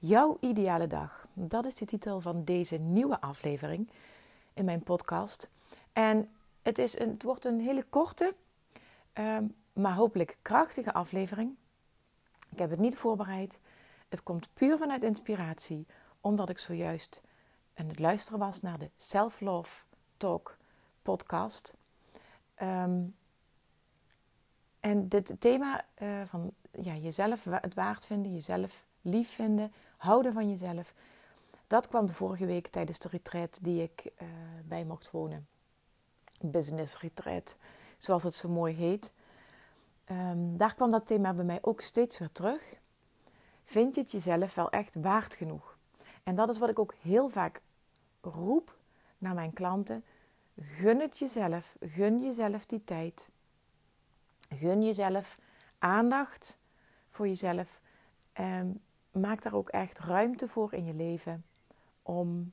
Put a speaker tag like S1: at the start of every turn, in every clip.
S1: Jouw ideale dag. Dat is de titel van deze nieuwe aflevering in mijn podcast. En het, is een, het wordt een hele korte, ehm, maar hopelijk krachtige aflevering. Ik heb het niet voorbereid. Het komt puur vanuit inspiratie, omdat ik zojuist aan het luisteren was naar de Self Love Talk podcast. Ehm, en het thema uh, van ja, jezelf het waard vinden, jezelf lief vinden, houden van jezelf. Dat kwam de vorige week tijdens de retreat die ik uh, bij mocht wonen. Business retreat, zoals het zo mooi heet. Um, daar kwam dat thema bij mij ook steeds weer terug. Vind je het jezelf wel echt waard genoeg? En dat is wat ik ook heel vaak roep naar mijn klanten. Gun het jezelf. Gun jezelf die tijd. Gun jezelf aandacht voor jezelf. En maak daar ook echt ruimte voor in je leven om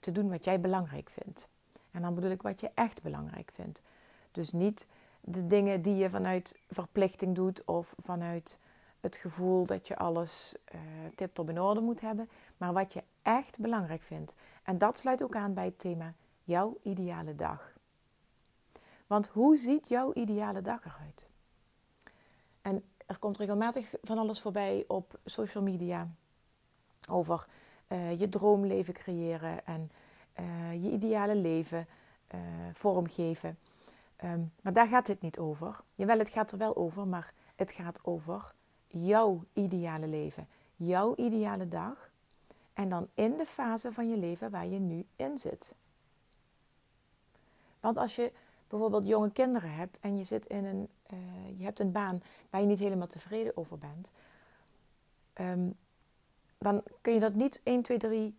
S1: te doen wat jij belangrijk vindt. En dan bedoel ik wat je echt belangrijk vindt. Dus niet de dingen die je vanuit verplichting doet of vanuit het gevoel dat je alles uh, tip-top in orde moet hebben, maar wat je echt belangrijk vindt. En dat sluit ook aan bij het thema jouw ideale dag. Want hoe ziet jouw ideale dag eruit? En er komt regelmatig van alles voorbij op social media over uh, je droomleven creëren en uh, je ideale leven uh, vormgeven. Um, maar daar gaat het niet over. Jawel, het gaat er wel over, maar het gaat over jouw ideale leven, jouw ideale dag. En dan in de fase van je leven waar je nu in zit. Want als je bijvoorbeeld jonge kinderen hebt en je zit in een, uh, je hebt een baan waar je niet helemaal tevreden over bent, um, dan kun je dat niet 1, 2, 3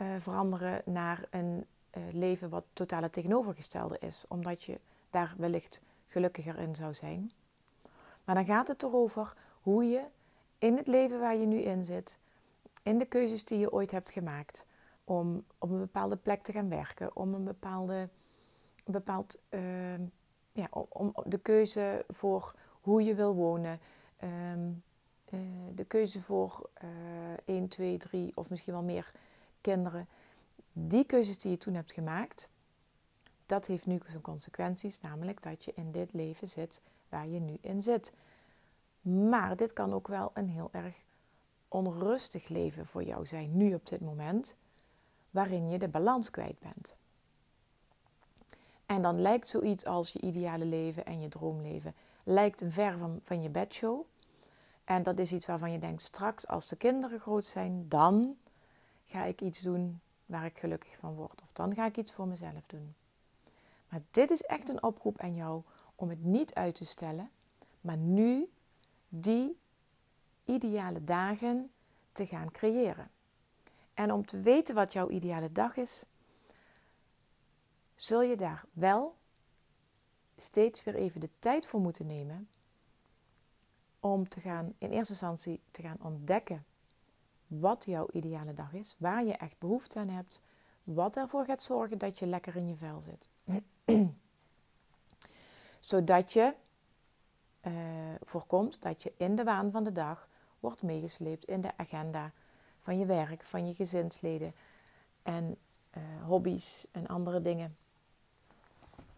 S1: uh, veranderen naar een uh, leven wat totaal het tegenovergestelde is, omdat je daar wellicht gelukkiger in zou zijn. Maar dan gaat het erover hoe je in het leven waar je nu in zit, in de keuzes die je ooit hebt gemaakt, om op een bepaalde plek te gaan werken, om een bepaalde, bepaald, uh, ja, om, de keuze voor hoe je wil wonen, um, uh, de keuze voor uh, 1, 2, 3 of misschien wel meer kinderen. Die keuzes die je toen hebt gemaakt, dat heeft nu zijn consequenties, namelijk dat je in dit leven zit waar je nu in zit. Maar dit kan ook wel een heel erg onrustig leven voor jou zijn, nu op dit moment, waarin je de balans kwijt bent. En dan lijkt zoiets als je ideale leven en je droomleven lijkt een ver van, van je bedshow. En dat is iets waarvan je denkt, straks als de kinderen groot zijn, dan ga ik iets doen waar ik gelukkig van word. Of dan ga ik iets voor mezelf doen. Maar dit is echt een oproep aan jou om het niet uit te stellen, maar nu die ideale dagen te gaan creëren. En om te weten wat jouw ideale dag is, zul je daar wel steeds weer even de tijd voor moeten nemen om te gaan, in eerste instantie te gaan ontdekken wat jouw ideale dag is, waar je echt behoefte aan hebt, wat ervoor gaat zorgen dat je lekker in je vel zit. Zodat je uh, voorkomt dat je in de waan van de dag wordt meegesleept in de agenda van je werk, van je gezinsleden en uh, hobby's en andere dingen.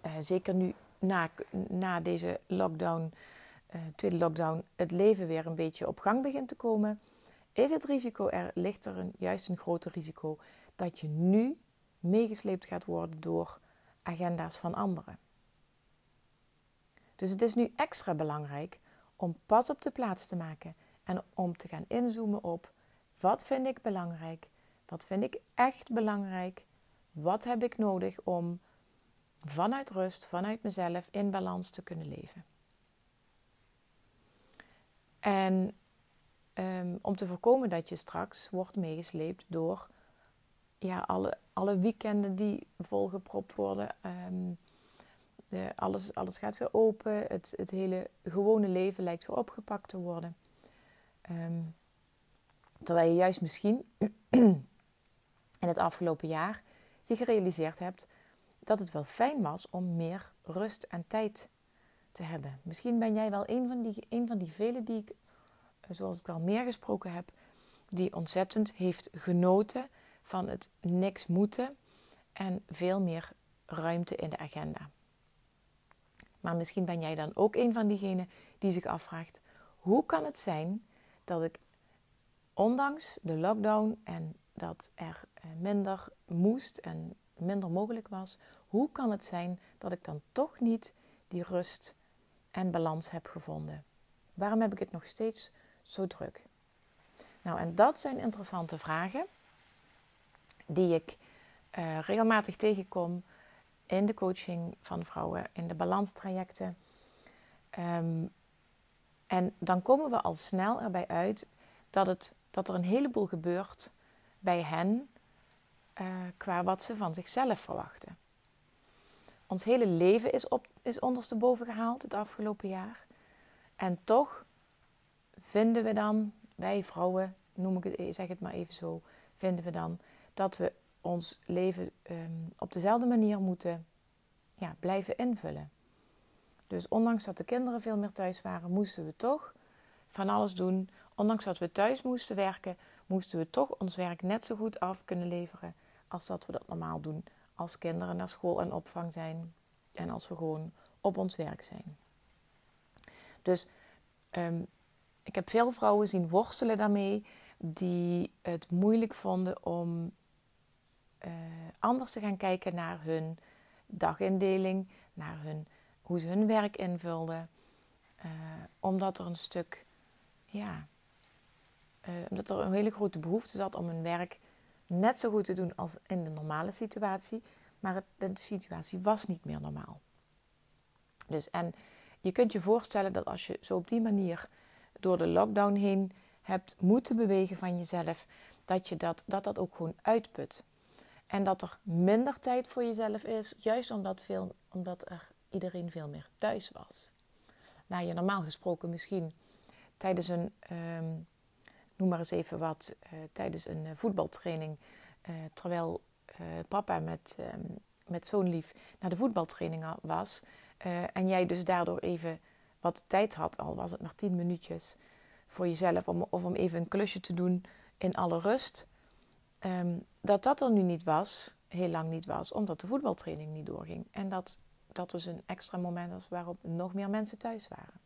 S1: Uh, zeker nu na, na deze lockdown, tweede lockdown, het leven weer een beetje op gang begint te komen, is het risico er, ligt er een, juist een groter risico dat je nu meegesleept gaat worden door agenda's van anderen. Dus het is nu extra belangrijk om pas op de plaats te maken en om te gaan inzoomen op wat vind ik belangrijk, wat vind ik echt belangrijk, wat heb ik nodig om vanuit rust, vanuit mezelf in balans te kunnen leven. En um, om te voorkomen dat je straks wordt meegesleept door ja, alle, alle weekenden die volgepropt worden. Um, alles, alles gaat weer open. Het, het hele gewone leven lijkt weer opgepakt te worden. Um, terwijl je juist misschien in het afgelopen jaar je gerealiseerd hebt dat het wel fijn was om meer rust en tijd te hebben. Misschien ben jij wel een van die, een van die velen die ik, zoals ik al meer gesproken heb, die ontzettend heeft genoten van het niks moeten en veel meer ruimte in de agenda. Maar misschien ben jij dan ook een van diegenen die zich afvraagt: hoe kan het zijn dat ik ondanks de lockdown en dat er eh, minder moest en minder mogelijk was, hoe kan het zijn dat ik dan toch niet die rust en balans heb gevonden? Waarom heb ik het nog steeds zo druk? Nou, en dat zijn interessante vragen die ik uh, regelmatig tegenkom in de coaching van vrouwen, in de balanstrajecten. Um, en dan komen we al snel erbij uit dat, het, dat er een heleboel gebeurt bij hen uh, qua wat ze van zichzelf verwachten. Ons hele leven is, op, is ondersteboven gehaald het afgelopen jaar. En toch vinden we dan, wij vrouwen, noem ik het, zeg het maar even zo, vinden we dan dat we ons leven um, op dezelfde manier moeten ja, blijven invullen. Dus ondanks dat de kinderen veel meer thuis waren, moesten we toch van alles doen. Ondanks dat we thuis moesten werken, moesten we toch ons werk net zo goed af kunnen leveren als dat we dat normaal doen als kinderen naar school en opvang zijn en als we gewoon op ons werk zijn. Dus um, ik heb veel vrouwen zien worstelen daarmee die het moeilijk vonden om uh, anders te gaan kijken naar hun dagindeling, naar hun, hoe ze hun werk invulden. Uh, omdat er een stuk, ja, uh, omdat er een hele grote behoefte zat om hun werk net zo goed te doen als in de normale situatie. Maar de situatie was niet meer normaal. Dus en je kunt je voorstellen dat als je zo op die manier door de lockdown heen hebt moeten bewegen van jezelf, dat je dat, dat, dat ook gewoon uitput. En dat er minder tijd voor jezelf is, juist omdat, veel, omdat er iedereen veel meer thuis was. Nou, je normaal gesproken misschien tijdens een, um, noem maar eens even wat, uh, tijdens een uh, voetbaltraining, uh, terwijl papa met, um, met zo'n lief naar de voetbaltraining was. en jij dus daardoor even wat tijd had, al was het maar tien minuutjes voor jezelf, om, of om even een klusje te doen in alle rust. Um, dat dat er nu niet was, heel lang niet was, omdat de voetbaltraining niet doorging. En dat dat dus een extra moment was waarop nog meer mensen thuis waren.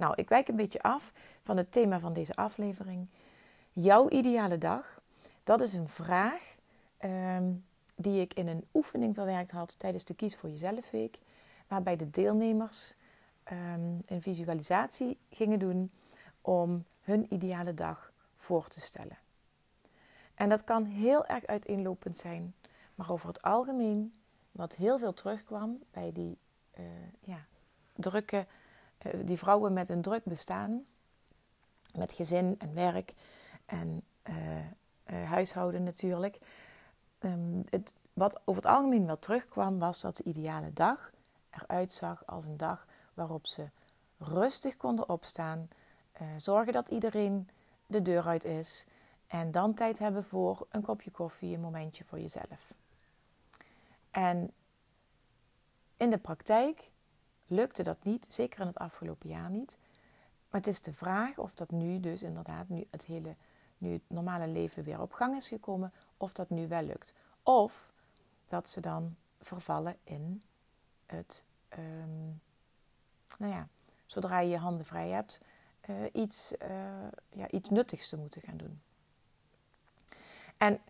S1: Nou, ik wijk een beetje af van het thema van deze aflevering. Jouw ideale dag, dat is een vraag um, die ik in een oefening verwerkt had tijdens de Kies voor Jezelf Week. Waarbij de deelnemers um, een visualisatie gingen doen om hun ideale dag voor te stellen. En dat kan heel erg uiteenlopend zijn, maar over het algemeen, wat heel veel terugkwam bij die uh, ja, drukke, die vrouwen met een druk bestaan, met gezin en werk en uh, huishouden natuurlijk. Um, het, wat over het algemeen wel terugkwam, was dat de ideale dag eruit zag als een dag waarop ze rustig konden opstaan, zorgen dat iedereen de deur uit is en dan tijd hebben voor een kopje koffie, een momentje voor jezelf. En in de praktijk lukte dat niet, zeker in het afgelopen jaar niet. Maar het is de vraag of dat nu dus inderdaad, nu het hele, nu het normale leven weer op gang is gekomen, of dat nu wel lukt. Of dat ze dan vervallen in het, um, nou ja, zodra je je handen vrij hebt, uh, iets, uh, ja, iets nuttigs te moeten gaan doen. En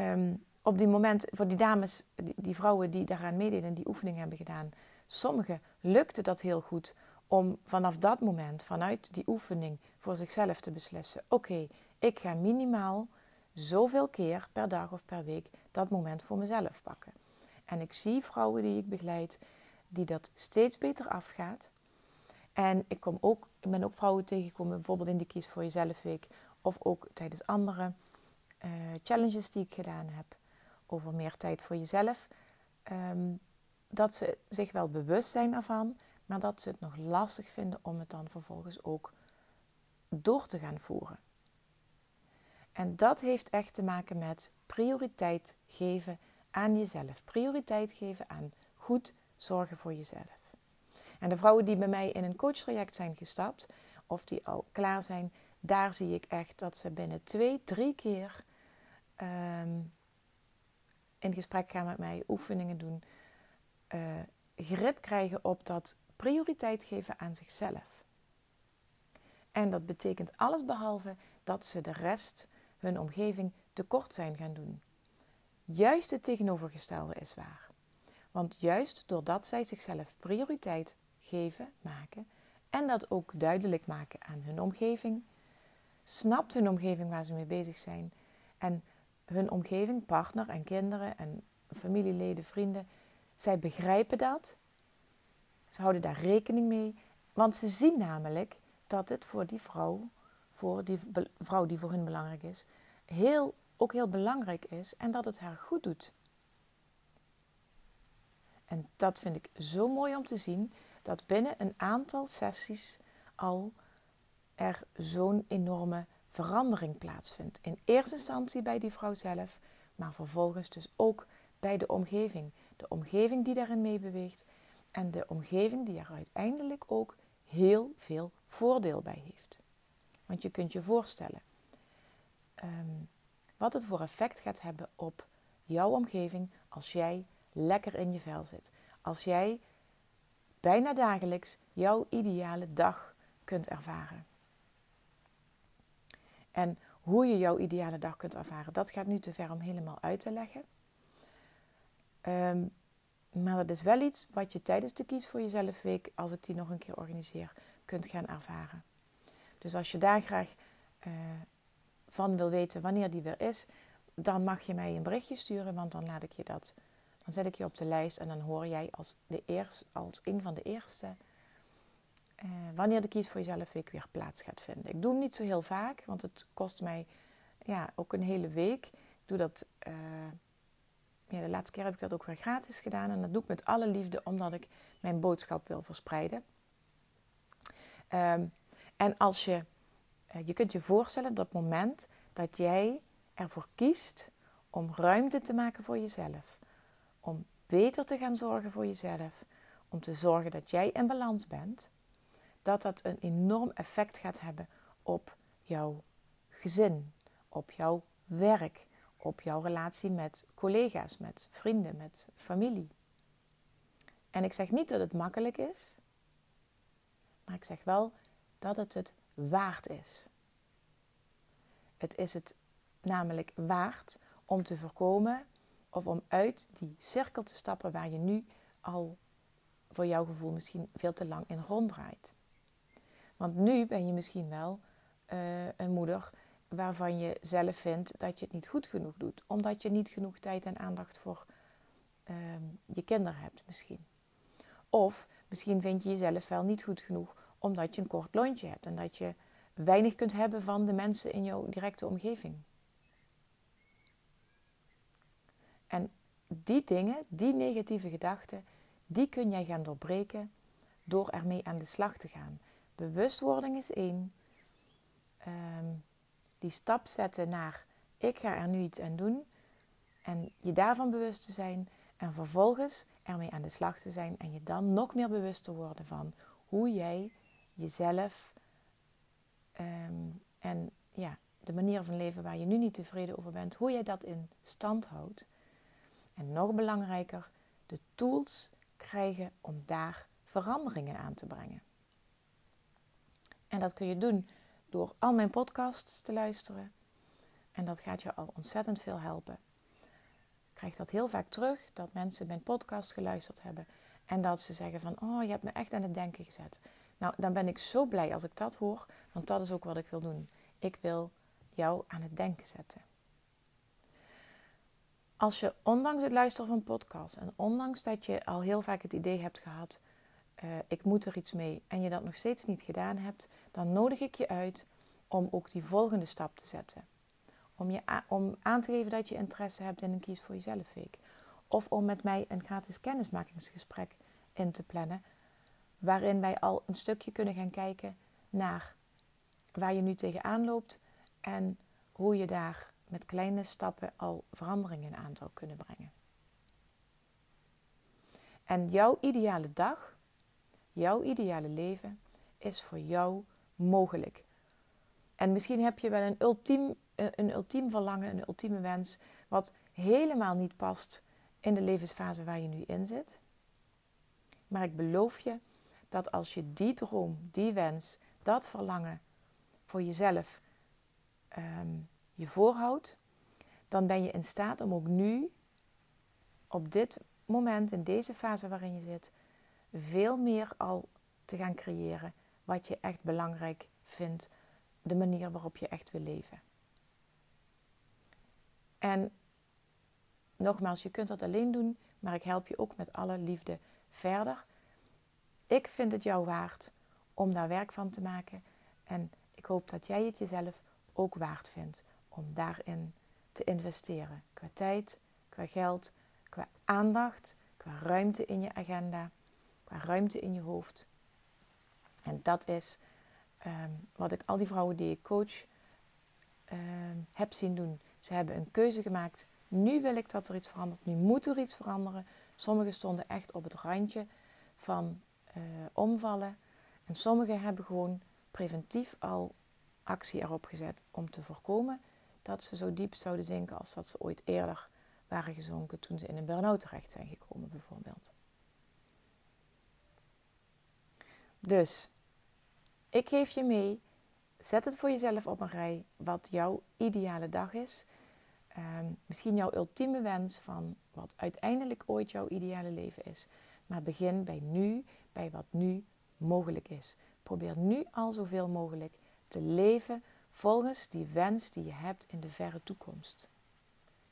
S1: um, op die moment, voor die dames, die, die, vrouwen die daaraan meededen die oefening hebben gedaan, sommigen lukte dat heel goed om vanaf dat moment, vanuit die oefening, voor zichzelf te beslissen: oké, ik ga minimaal zoveel keer per dag of per week dat moment voor mezelf pakken. En ik zie vrouwen die ik begeleid, die dat steeds beter afgaat. En ik, kom ook, ik ben ook vrouwen tegengekomen, bijvoorbeeld in die Kies voor Jezelf Week, of ook tijdens andere uh, challenges die ik gedaan heb over meer tijd voor jezelf, um, dat ze zich wel bewust zijn ervan, maar dat ze het nog lastig vinden om het dan vervolgens ook door te gaan voeren. En dat heeft echt te maken met prioriteit geven aan jezelf. Prioriteit geven aan goed zorgen voor jezelf. En de vrouwen die bij mij in een coachtraject zijn gestapt, of die al klaar zijn, daar zie ik echt dat ze binnen twee, drie keer ehm, in gesprek gaan met mij, oefeningen doen, uh, grip krijgen op dat prioriteit geven aan zichzelf. En dat betekent alles behalve dat ze de rest, hun omgeving, tekort zijn gaan doen. Juist het tegenovergestelde is waar. Want juist doordat zij zichzelf prioriteit geven, maken en dat ook duidelijk maken aan hun omgeving, snapt hun omgeving waar ze mee bezig zijn en hun omgeving, partner en kinderen en familieleden, vrienden, zij begrijpen dat. Ze houden daar rekening mee, want ze zien namelijk dat het voor die vrouw, voor die vrouw die voor hun belangrijk is, heel, ook heel belangrijk is en dat het haar goed doet. En dat vind ik zo mooi om te zien dat binnen een aantal sessies al er zo'n enorme verandering plaatsvindt. In eerste instantie bij die vrouw zelf, maar vervolgens dus ook bij de omgeving. De omgeving die daarin meebeweegt en de omgeving die er uiteindelijk ook heel veel voordeel bij heeft. Want je kunt je voorstellen ehm, wat het voor effect gaat hebben op jouw omgeving als jij lekker in je vel zit. Als jij bijna dagelijks jouw ideale dag kunt ervaren. En hoe je jouw ideale dag kunt ervaren, dat gaat nu te ver om helemaal uit te leggen. Ehm, maar dat is wel iets wat je tijdens de Kies voor Jezelf week, als ik die nog een keer organiseer, kunt gaan ervaren. Dus als je daar graag uh, van wil weten wanneer die weer is, dan mag je mij een berichtje sturen, want dan laat ik je dat. Dan zet ik je op de lijst en dan hoor jij als, de eerst, als een van de eerste uh, wanneer de Kies voor Jezelf week weer plaats gaat vinden. Ik doe hem niet zo heel vaak, want het kost mij ja, ook een hele week. Ik doe dat. Uh, ja, de laatste keer heb ik dat ook weer gratis gedaan. En dat doe ik met alle liefde, omdat ik mijn boodschap wil verspreiden. Um, en als je, uh, je kunt je voorstellen dat moment dat jij ervoor kiest om ruimte te maken voor jezelf, om beter te gaan zorgen voor jezelf, om te zorgen dat jij in balans bent, dat dat een enorm effect gaat hebben op jouw gezin, op jouw werk, op jouw relatie met collega's, met vrienden, met familie. En ik zeg niet dat het makkelijk is, maar ik zeg wel dat het het waard is. Het is het namelijk waard om te voorkomen of om uit die cirkel te stappen waar je nu al voor jouw gevoel misschien veel te lang in ronddraait. Want nu ben je misschien wel uh, een moeder waarvan je zelf vindt dat je het niet goed genoeg doet. Omdat je niet genoeg tijd en aandacht voor uh, je kinderen hebt misschien. Of misschien vind je jezelf wel niet goed genoeg omdat je een kort lontje hebt en dat je weinig kunt hebben van de mensen in jouw directe omgeving. En die dingen, die negatieve gedachten, die kun jij gaan doorbreken door ermee aan de slag te gaan. Bewustwording is één. Um, die stap zetten naar ik ga er nu iets aan doen. En je daarvan bewust te zijn. En vervolgens ermee aan de slag te zijn. En je dan nog meer bewust te worden van hoe jij jezelf um, en ja, de manier van leven waar je nu niet tevreden over bent, hoe jij dat in stand houdt. En nog belangrijker, de tools krijgen om daar veranderingen aan te brengen. En dat kun je doen door al mijn podcasts te luisteren. En dat gaat je al ontzettend veel helpen. Ik krijg dat heel vaak terug, dat mensen mijn podcast geluisterd hebben. En dat ze zeggen van, oh, je hebt me echt aan het denken gezet. Nou, dan ben ik zo blij als ik dat hoor, want dat is ook wat ik wil doen. Ik wil jou aan het denken zetten. Als je ondanks het luisteren van podcasts en ondanks dat je al heel vaak het idee hebt gehad, uh, ik moet er iets mee, en je dat nog steeds niet gedaan hebt, dan nodig ik je uit om ook die volgende stap te zetten. Om, je om aan te geven dat je interesse hebt in een Kies voor Jezelf week. Of om met mij een gratis kennismakingsgesprek in te plannen waarin wij al een stukje kunnen gaan kijken naar waar je nu tegenaan loopt en hoe je daar met kleine stappen al veranderingen aan zou kunnen brengen. En jouw ideale dag, jouw ideale leven is voor jou mogelijk. En misschien heb je wel een ultiem, een ultiem verlangen, een ultieme wens, wat helemaal niet past in de levensfase waar je nu in zit. Maar ik beloof je dat als je die droom, die wens, dat verlangen voor jezelf um, je voorhoudt, dan ben je in staat om ook nu, op dit moment, in deze fase waarin je zit, veel meer al te gaan creëren wat je echt belangrijk vindt, de manier waarop je echt wil leven. En nogmaals, je kunt dat alleen doen, maar ik help je ook met alle liefde verder. Ik vind het jou waard om daar werk van te maken en ik hoop dat jij het jezelf ook waard vindt om daarin te investeren. Qua tijd, qua geld, qua aandacht, qua ruimte in je agenda, ruimte in je hoofd. En dat is ehm, wat ik al die vrouwen die ik coach ehm, heb zien doen. Ze hebben een keuze gemaakt. Nu wil ik dat er iets verandert. Nu moet er iets veranderen. Sommigen stonden echt op het randje van uh, omvallen. En sommigen hebben gewoon preventief al actie erop gezet om te voorkomen dat ze zo diep zouden zinken als dat ze ooit eerder waren gezonken toen ze in een burn-out terecht zijn gekomen, bijvoorbeeld. Dus, ik geef je mee, zet het voor jezelf op een rij wat jouw ideale dag is. Ehm, misschien jouw ultieme wens van wat uiteindelijk ooit jouw ideale leven is. Maar begin bij nu, bij wat nu mogelijk is. Probeer nu al zoveel mogelijk te leven volgens die wens die je hebt in de verre toekomst.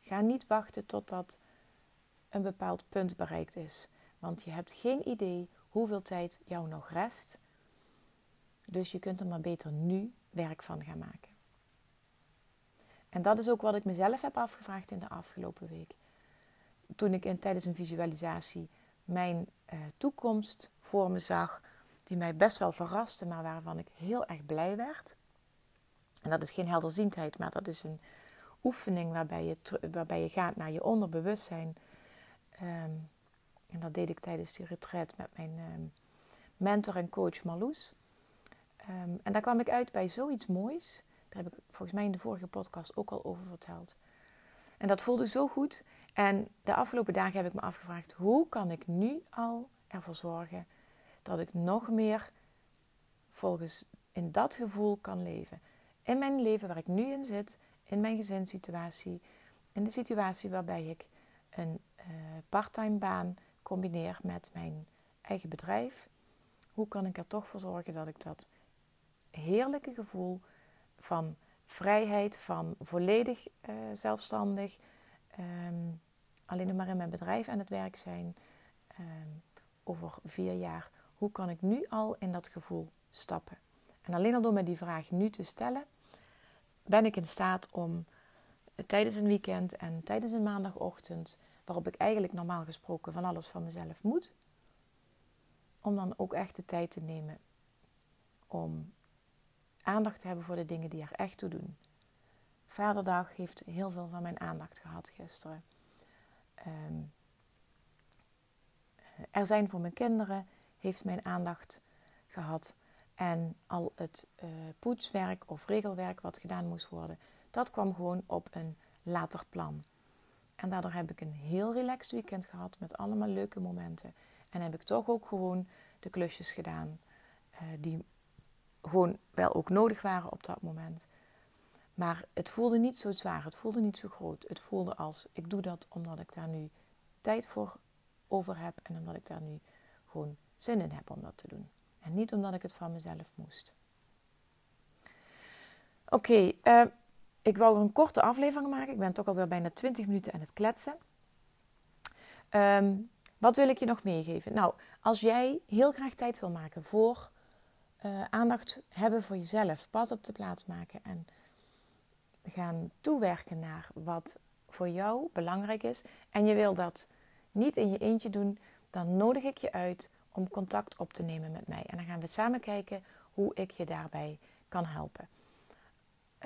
S1: Ga niet wachten totdat een bepaald punt bereikt is, want je hebt geen idee hoeveel tijd jou nog rest. Dus je kunt er maar beter nu werk van gaan maken. En dat is ook wat ik mezelf heb afgevraagd in de afgelopen week. Toen ik in, tijdens een visualisatie mijn eh, toekomst voor me zag, die mij best wel verraste, maar waarvan ik heel erg blij werd. En dat is geen helderziendheid, maar dat is een oefening waarbij je, waarbij je gaat naar je onderbewustzijn. Ehm, en dat deed ik tijdens die retreat met mijn ehm, mentor en coach Marloes. Ehm, en daar kwam ik uit bij zoiets moois. Daar heb ik volgens mij in de vorige podcast ook al over verteld. En dat voelde zo goed. En de afgelopen dagen heb ik me afgevraagd: hoe kan ik nu al ervoor zorgen dat ik nog meer volgens in dat gevoel kan leven? In mijn leven waar ik nu in zit, in mijn gezinssituatie, in de situatie waarbij ik een uh, parttime baan combineer met mijn eigen bedrijf. Hoe kan ik er toch voor zorgen dat ik dat heerlijke gevoel van vrijheid, van volledig uh, zelfstandig, um, alleen maar in mijn bedrijf aan het werk zijn, um, over vier jaar, hoe kan ik nu al in dat gevoel stappen? En alleen al door me die vraag nu te stellen, ben ik in staat om tijdens een weekend en tijdens een maandagochtend, waarop ik eigenlijk normaal gesproken van alles van mezelf moet, om dan ook echt de tijd te nemen om aandacht te hebben voor de dingen die er echt toe doen. Vaderdag heeft heel veel van mijn aandacht gehad gisteren. Ehm, er zijn voor mijn kinderen heeft mijn aandacht gehad. En al het uh, poetswerk of regelwerk wat gedaan moest worden, dat kwam gewoon op een later plan. En daardoor heb ik een heel relaxed weekend gehad met allemaal leuke momenten. En heb ik toch ook gewoon de klusjes gedaan uh, die gewoon wel ook nodig waren op dat moment. Maar het voelde niet zo zwaar, het voelde niet zo groot. Het voelde als ik doe dat omdat ik daar nu tijd voor over heb en omdat ik daar nu gewoon zin in heb om dat te doen. En niet omdat ik het van mezelf moest. Oké, eh, ik wou een korte aflevering maken. Ik ben toch alweer bijna 20 minuten aan het kletsen. Ehm, wat wil ik je nog meegeven? Nou, als jij heel graag tijd wil maken voor uh, aandacht hebben voor jezelf, pas op de plaats maken en gaan toewerken naar wat voor jou belangrijk is. En je wil dat niet in je eentje doen, dan nodig ik je uit om contact op te nemen met mij. En dan gaan we samen kijken hoe ik je daarbij kan helpen.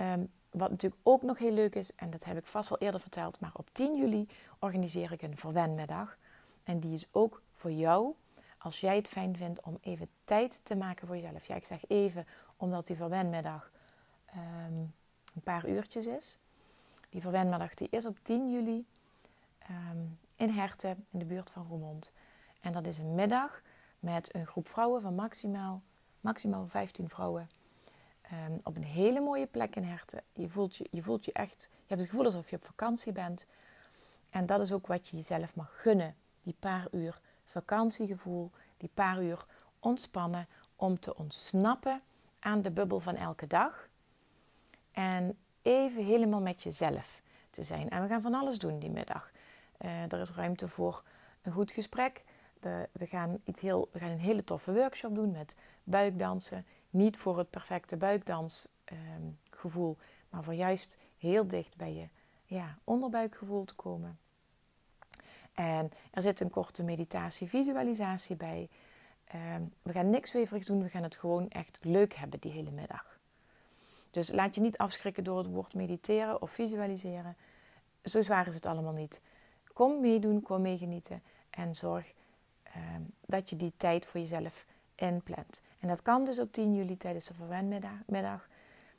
S1: Um, wat natuurlijk ook nog heel leuk is, en dat heb ik vast al eerder verteld, maar op 10 juli organiseer ik een verwenmiddag. En die is ook voor jou, als jij het fijn vindt om even tijd te maken voor jezelf. Ja, ik zeg even, omdat die verwenmiddag ehm, een paar uurtjes is. Die verwenmiddag die is op 10 juli ehm, in Herten, in de buurt van Roermond. En dat is een middag met een groep vrouwen van maximaal, maximaal 15 vrouwen. Ehm, op een hele mooie plek in Herten. Je voelt je, je voelt je echt, je hebt het gevoel alsof je op vakantie bent. En dat is ook wat je jezelf mag gunnen. Die paar uur vakantiegevoel, die paar uur ontspannen om te ontsnappen aan de bubbel van elke dag. En even helemaal met jezelf te zijn. En we gaan van alles doen die middag. Uh, er is ruimte voor een goed gesprek. De, we, gaan iets heel, we gaan een hele toffe workshop doen met buikdansen. Niet voor het perfecte buikdansgevoel, uh, maar voor juist heel dicht bij je ja, onderbuikgevoel te komen. En er zit een korte meditatie, visualisatie bij. Ehm, we gaan niks weverigs doen, we gaan het gewoon echt leuk hebben die hele middag. Dus laat je niet afschrikken door het woord mediteren of visualiseren. Zo zwaar is het allemaal niet. Kom meedoen, kom meegenieten en zorg ehm, dat je die tijd voor jezelf inplant. En dat kan dus op 10 juli tijdens de verwenmiddag.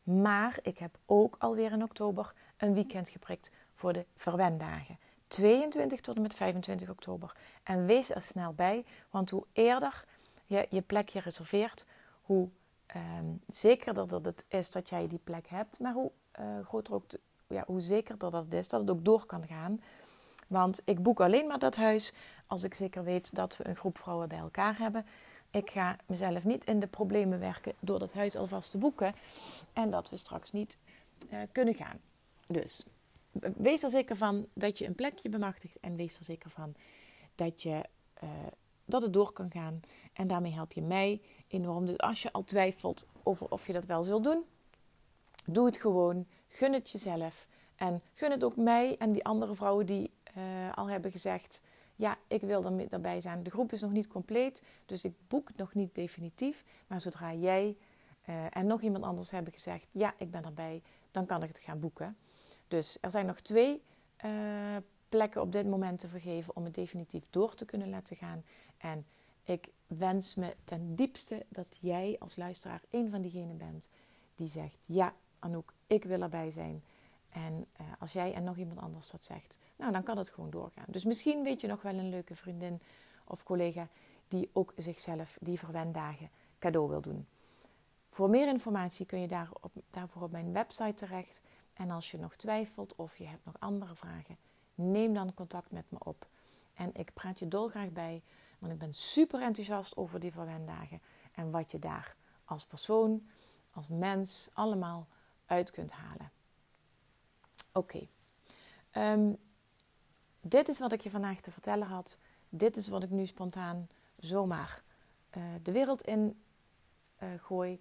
S1: Maar ik heb ook alweer in oktober een weekend geprikt voor de verwendagen. 22 tot en met 25 oktober. En wees er snel bij, want hoe eerder je je plekje reserveert, hoe um, zekerder dat het is dat jij die plek hebt, maar hoe uh, groter ook, ja, hoe zekerder dat het is dat het ook door kan gaan. Want ik boek alleen maar dat huis als ik zeker weet dat we een groep vrouwen bij elkaar hebben. Ik ga mezelf niet in de problemen werken door dat huis alvast te boeken en dat we straks niet uh, kunnen gaan. Dus wees er zeker van dat je een plekje bemachtigt en wees er zeker van dat, je, uh, dat het door kan gaan. En daarmee help je mij enorm. Dus als je al twijfelt over of je dat wel zult doen, doe het gewoon. Gun het jezelf. En gun het ook mij en die andere vrouwen die uh, al hebben gezegd: Ja, ik wil daarbij zijn. De groep is nog niet compleet, dus ik boek nog niet definitief. Maar zodra jij uh, en nog iemand anders hebben gezegd: Ja, ik ben erbij, dan kan ik het gaan boeken. Dus er zijn nog twee uh, plekken op dit moment te vergeven om het definitief door te kunnen laten gaan. En ik wens me ten diepste dat jij als luisteraar een van diegenen bent die zegt: Ja, Anouk, ik wil erbij zijn. En uh, als jij en nog iemand anders dat zegt, nou dan kan het gewoon doorgaan. Dus misschien weet je nog wel een leuke vriendin of collega die ook zichzelf die verwendagen cadeau wil doen. Voor meer informatie kun je daar op, daarvoor op mijn website terecht. En als je nog twijfelt of je hebt nog andere vragen, neem dan contact met me op. En ik praat je dolgraag bij, want ik ben super enthousiast over die verwendagen en wat je daar als persoon, als mens allemaal uit kunt halen. Oké, ehm, dit is wat ik je vandaag te vertellen had. Dit is wat ik nu spontaan zomaar uh, de wereld in uh, gooi.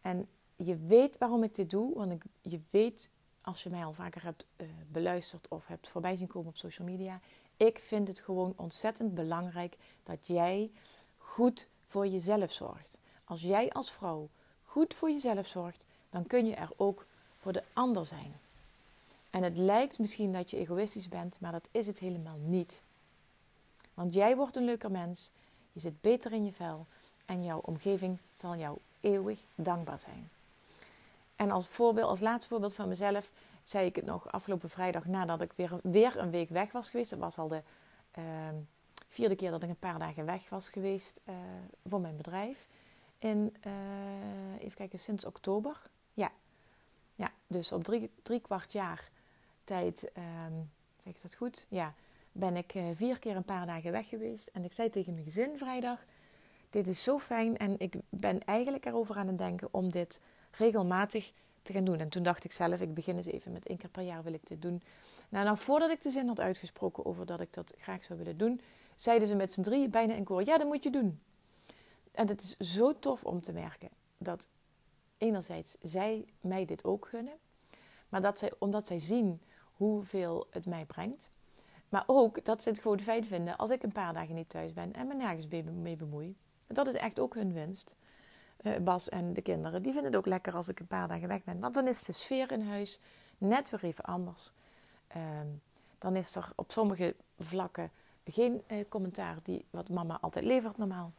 S1: En je weet waarom ik dit doe, want je weet als je mij al vaker hebt uh, beluisterd of hebt voorbij zien komen op social media. Ik vind het gewoon ontzettend belangrijk dat jij goed voor jezelf zorgt. Als jij als vrouw goed voor jezelf zorgt, dan kun je er ook voor de ander zijn. En het lijkt misschien dat je egoïstisch bent, maar dat is het helemaal niet. Want jij wordt een leuker mens, je zit beter in je vel en jouw omgeving zal jou eeuwig dankbaar zijn. En als voorbeeld, als laatste voorbeeld van mezelf, zei ik het nog afgelopen vrijdag nadat ik weer, weer een week weg was geweest. Het was al de uh, vierde keer dat ik een paar dagen weg was geweest uh, voor mijn bedrijf. In, uh, even kijken, sinds oktober. Ja, ja dus op drie, drie kwart jaar tijd, um, zeg ik dat goed? Ja, ben ik uh, vier keer een paar dagen weg geweest. En ik zei tegen mijn gezin vrijdag, dit is zo fijn en ik ben eigenlijk erover aan het denken om dit regelmatig te gaan doen. En toen dacht ik zelf, ik begin eens even met één keer per jaar wil ik dit doen. Nou, nou voordat ik de zin had uitgesproken over dat ik dat graag zou willen doen, zeiden ze met z'n drie bijna in koor, ja, dat moet je doen. En het is zo tof om te merken dat enerzijds zij mij dit ook gunnen, maar dat zij, omdat zij zien hoeveel het mij brengt. Maar ook dat ze het gewoon fijn vinden als ik een paar dagen niet thuis ben en me nergens mee bemoei. Dat is echt ook hun winst. Eh, Bas en de kinderen, die vinden het ook lekker als ik een paar dagen weg ben. Want dan is de sfeer in huis net weer even anders. Ehm, dan is er op sommige vlakken geen uh, commentaar die wat mama altijd levert normaal.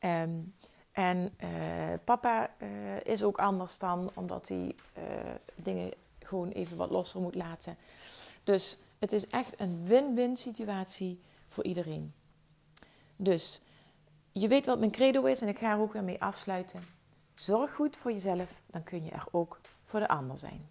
S1: Um, En uh, papa is ook anders dan, omdat hij dingen gewoon even wat losser moet laten. Dus het is echt een win-win situatie voor iedereen. Dus je weet wat mijn credo is en ik ga er ook weer mee afsluiten. Zorg goed voor jezelf, dan kun je er ook voor de ander zijn.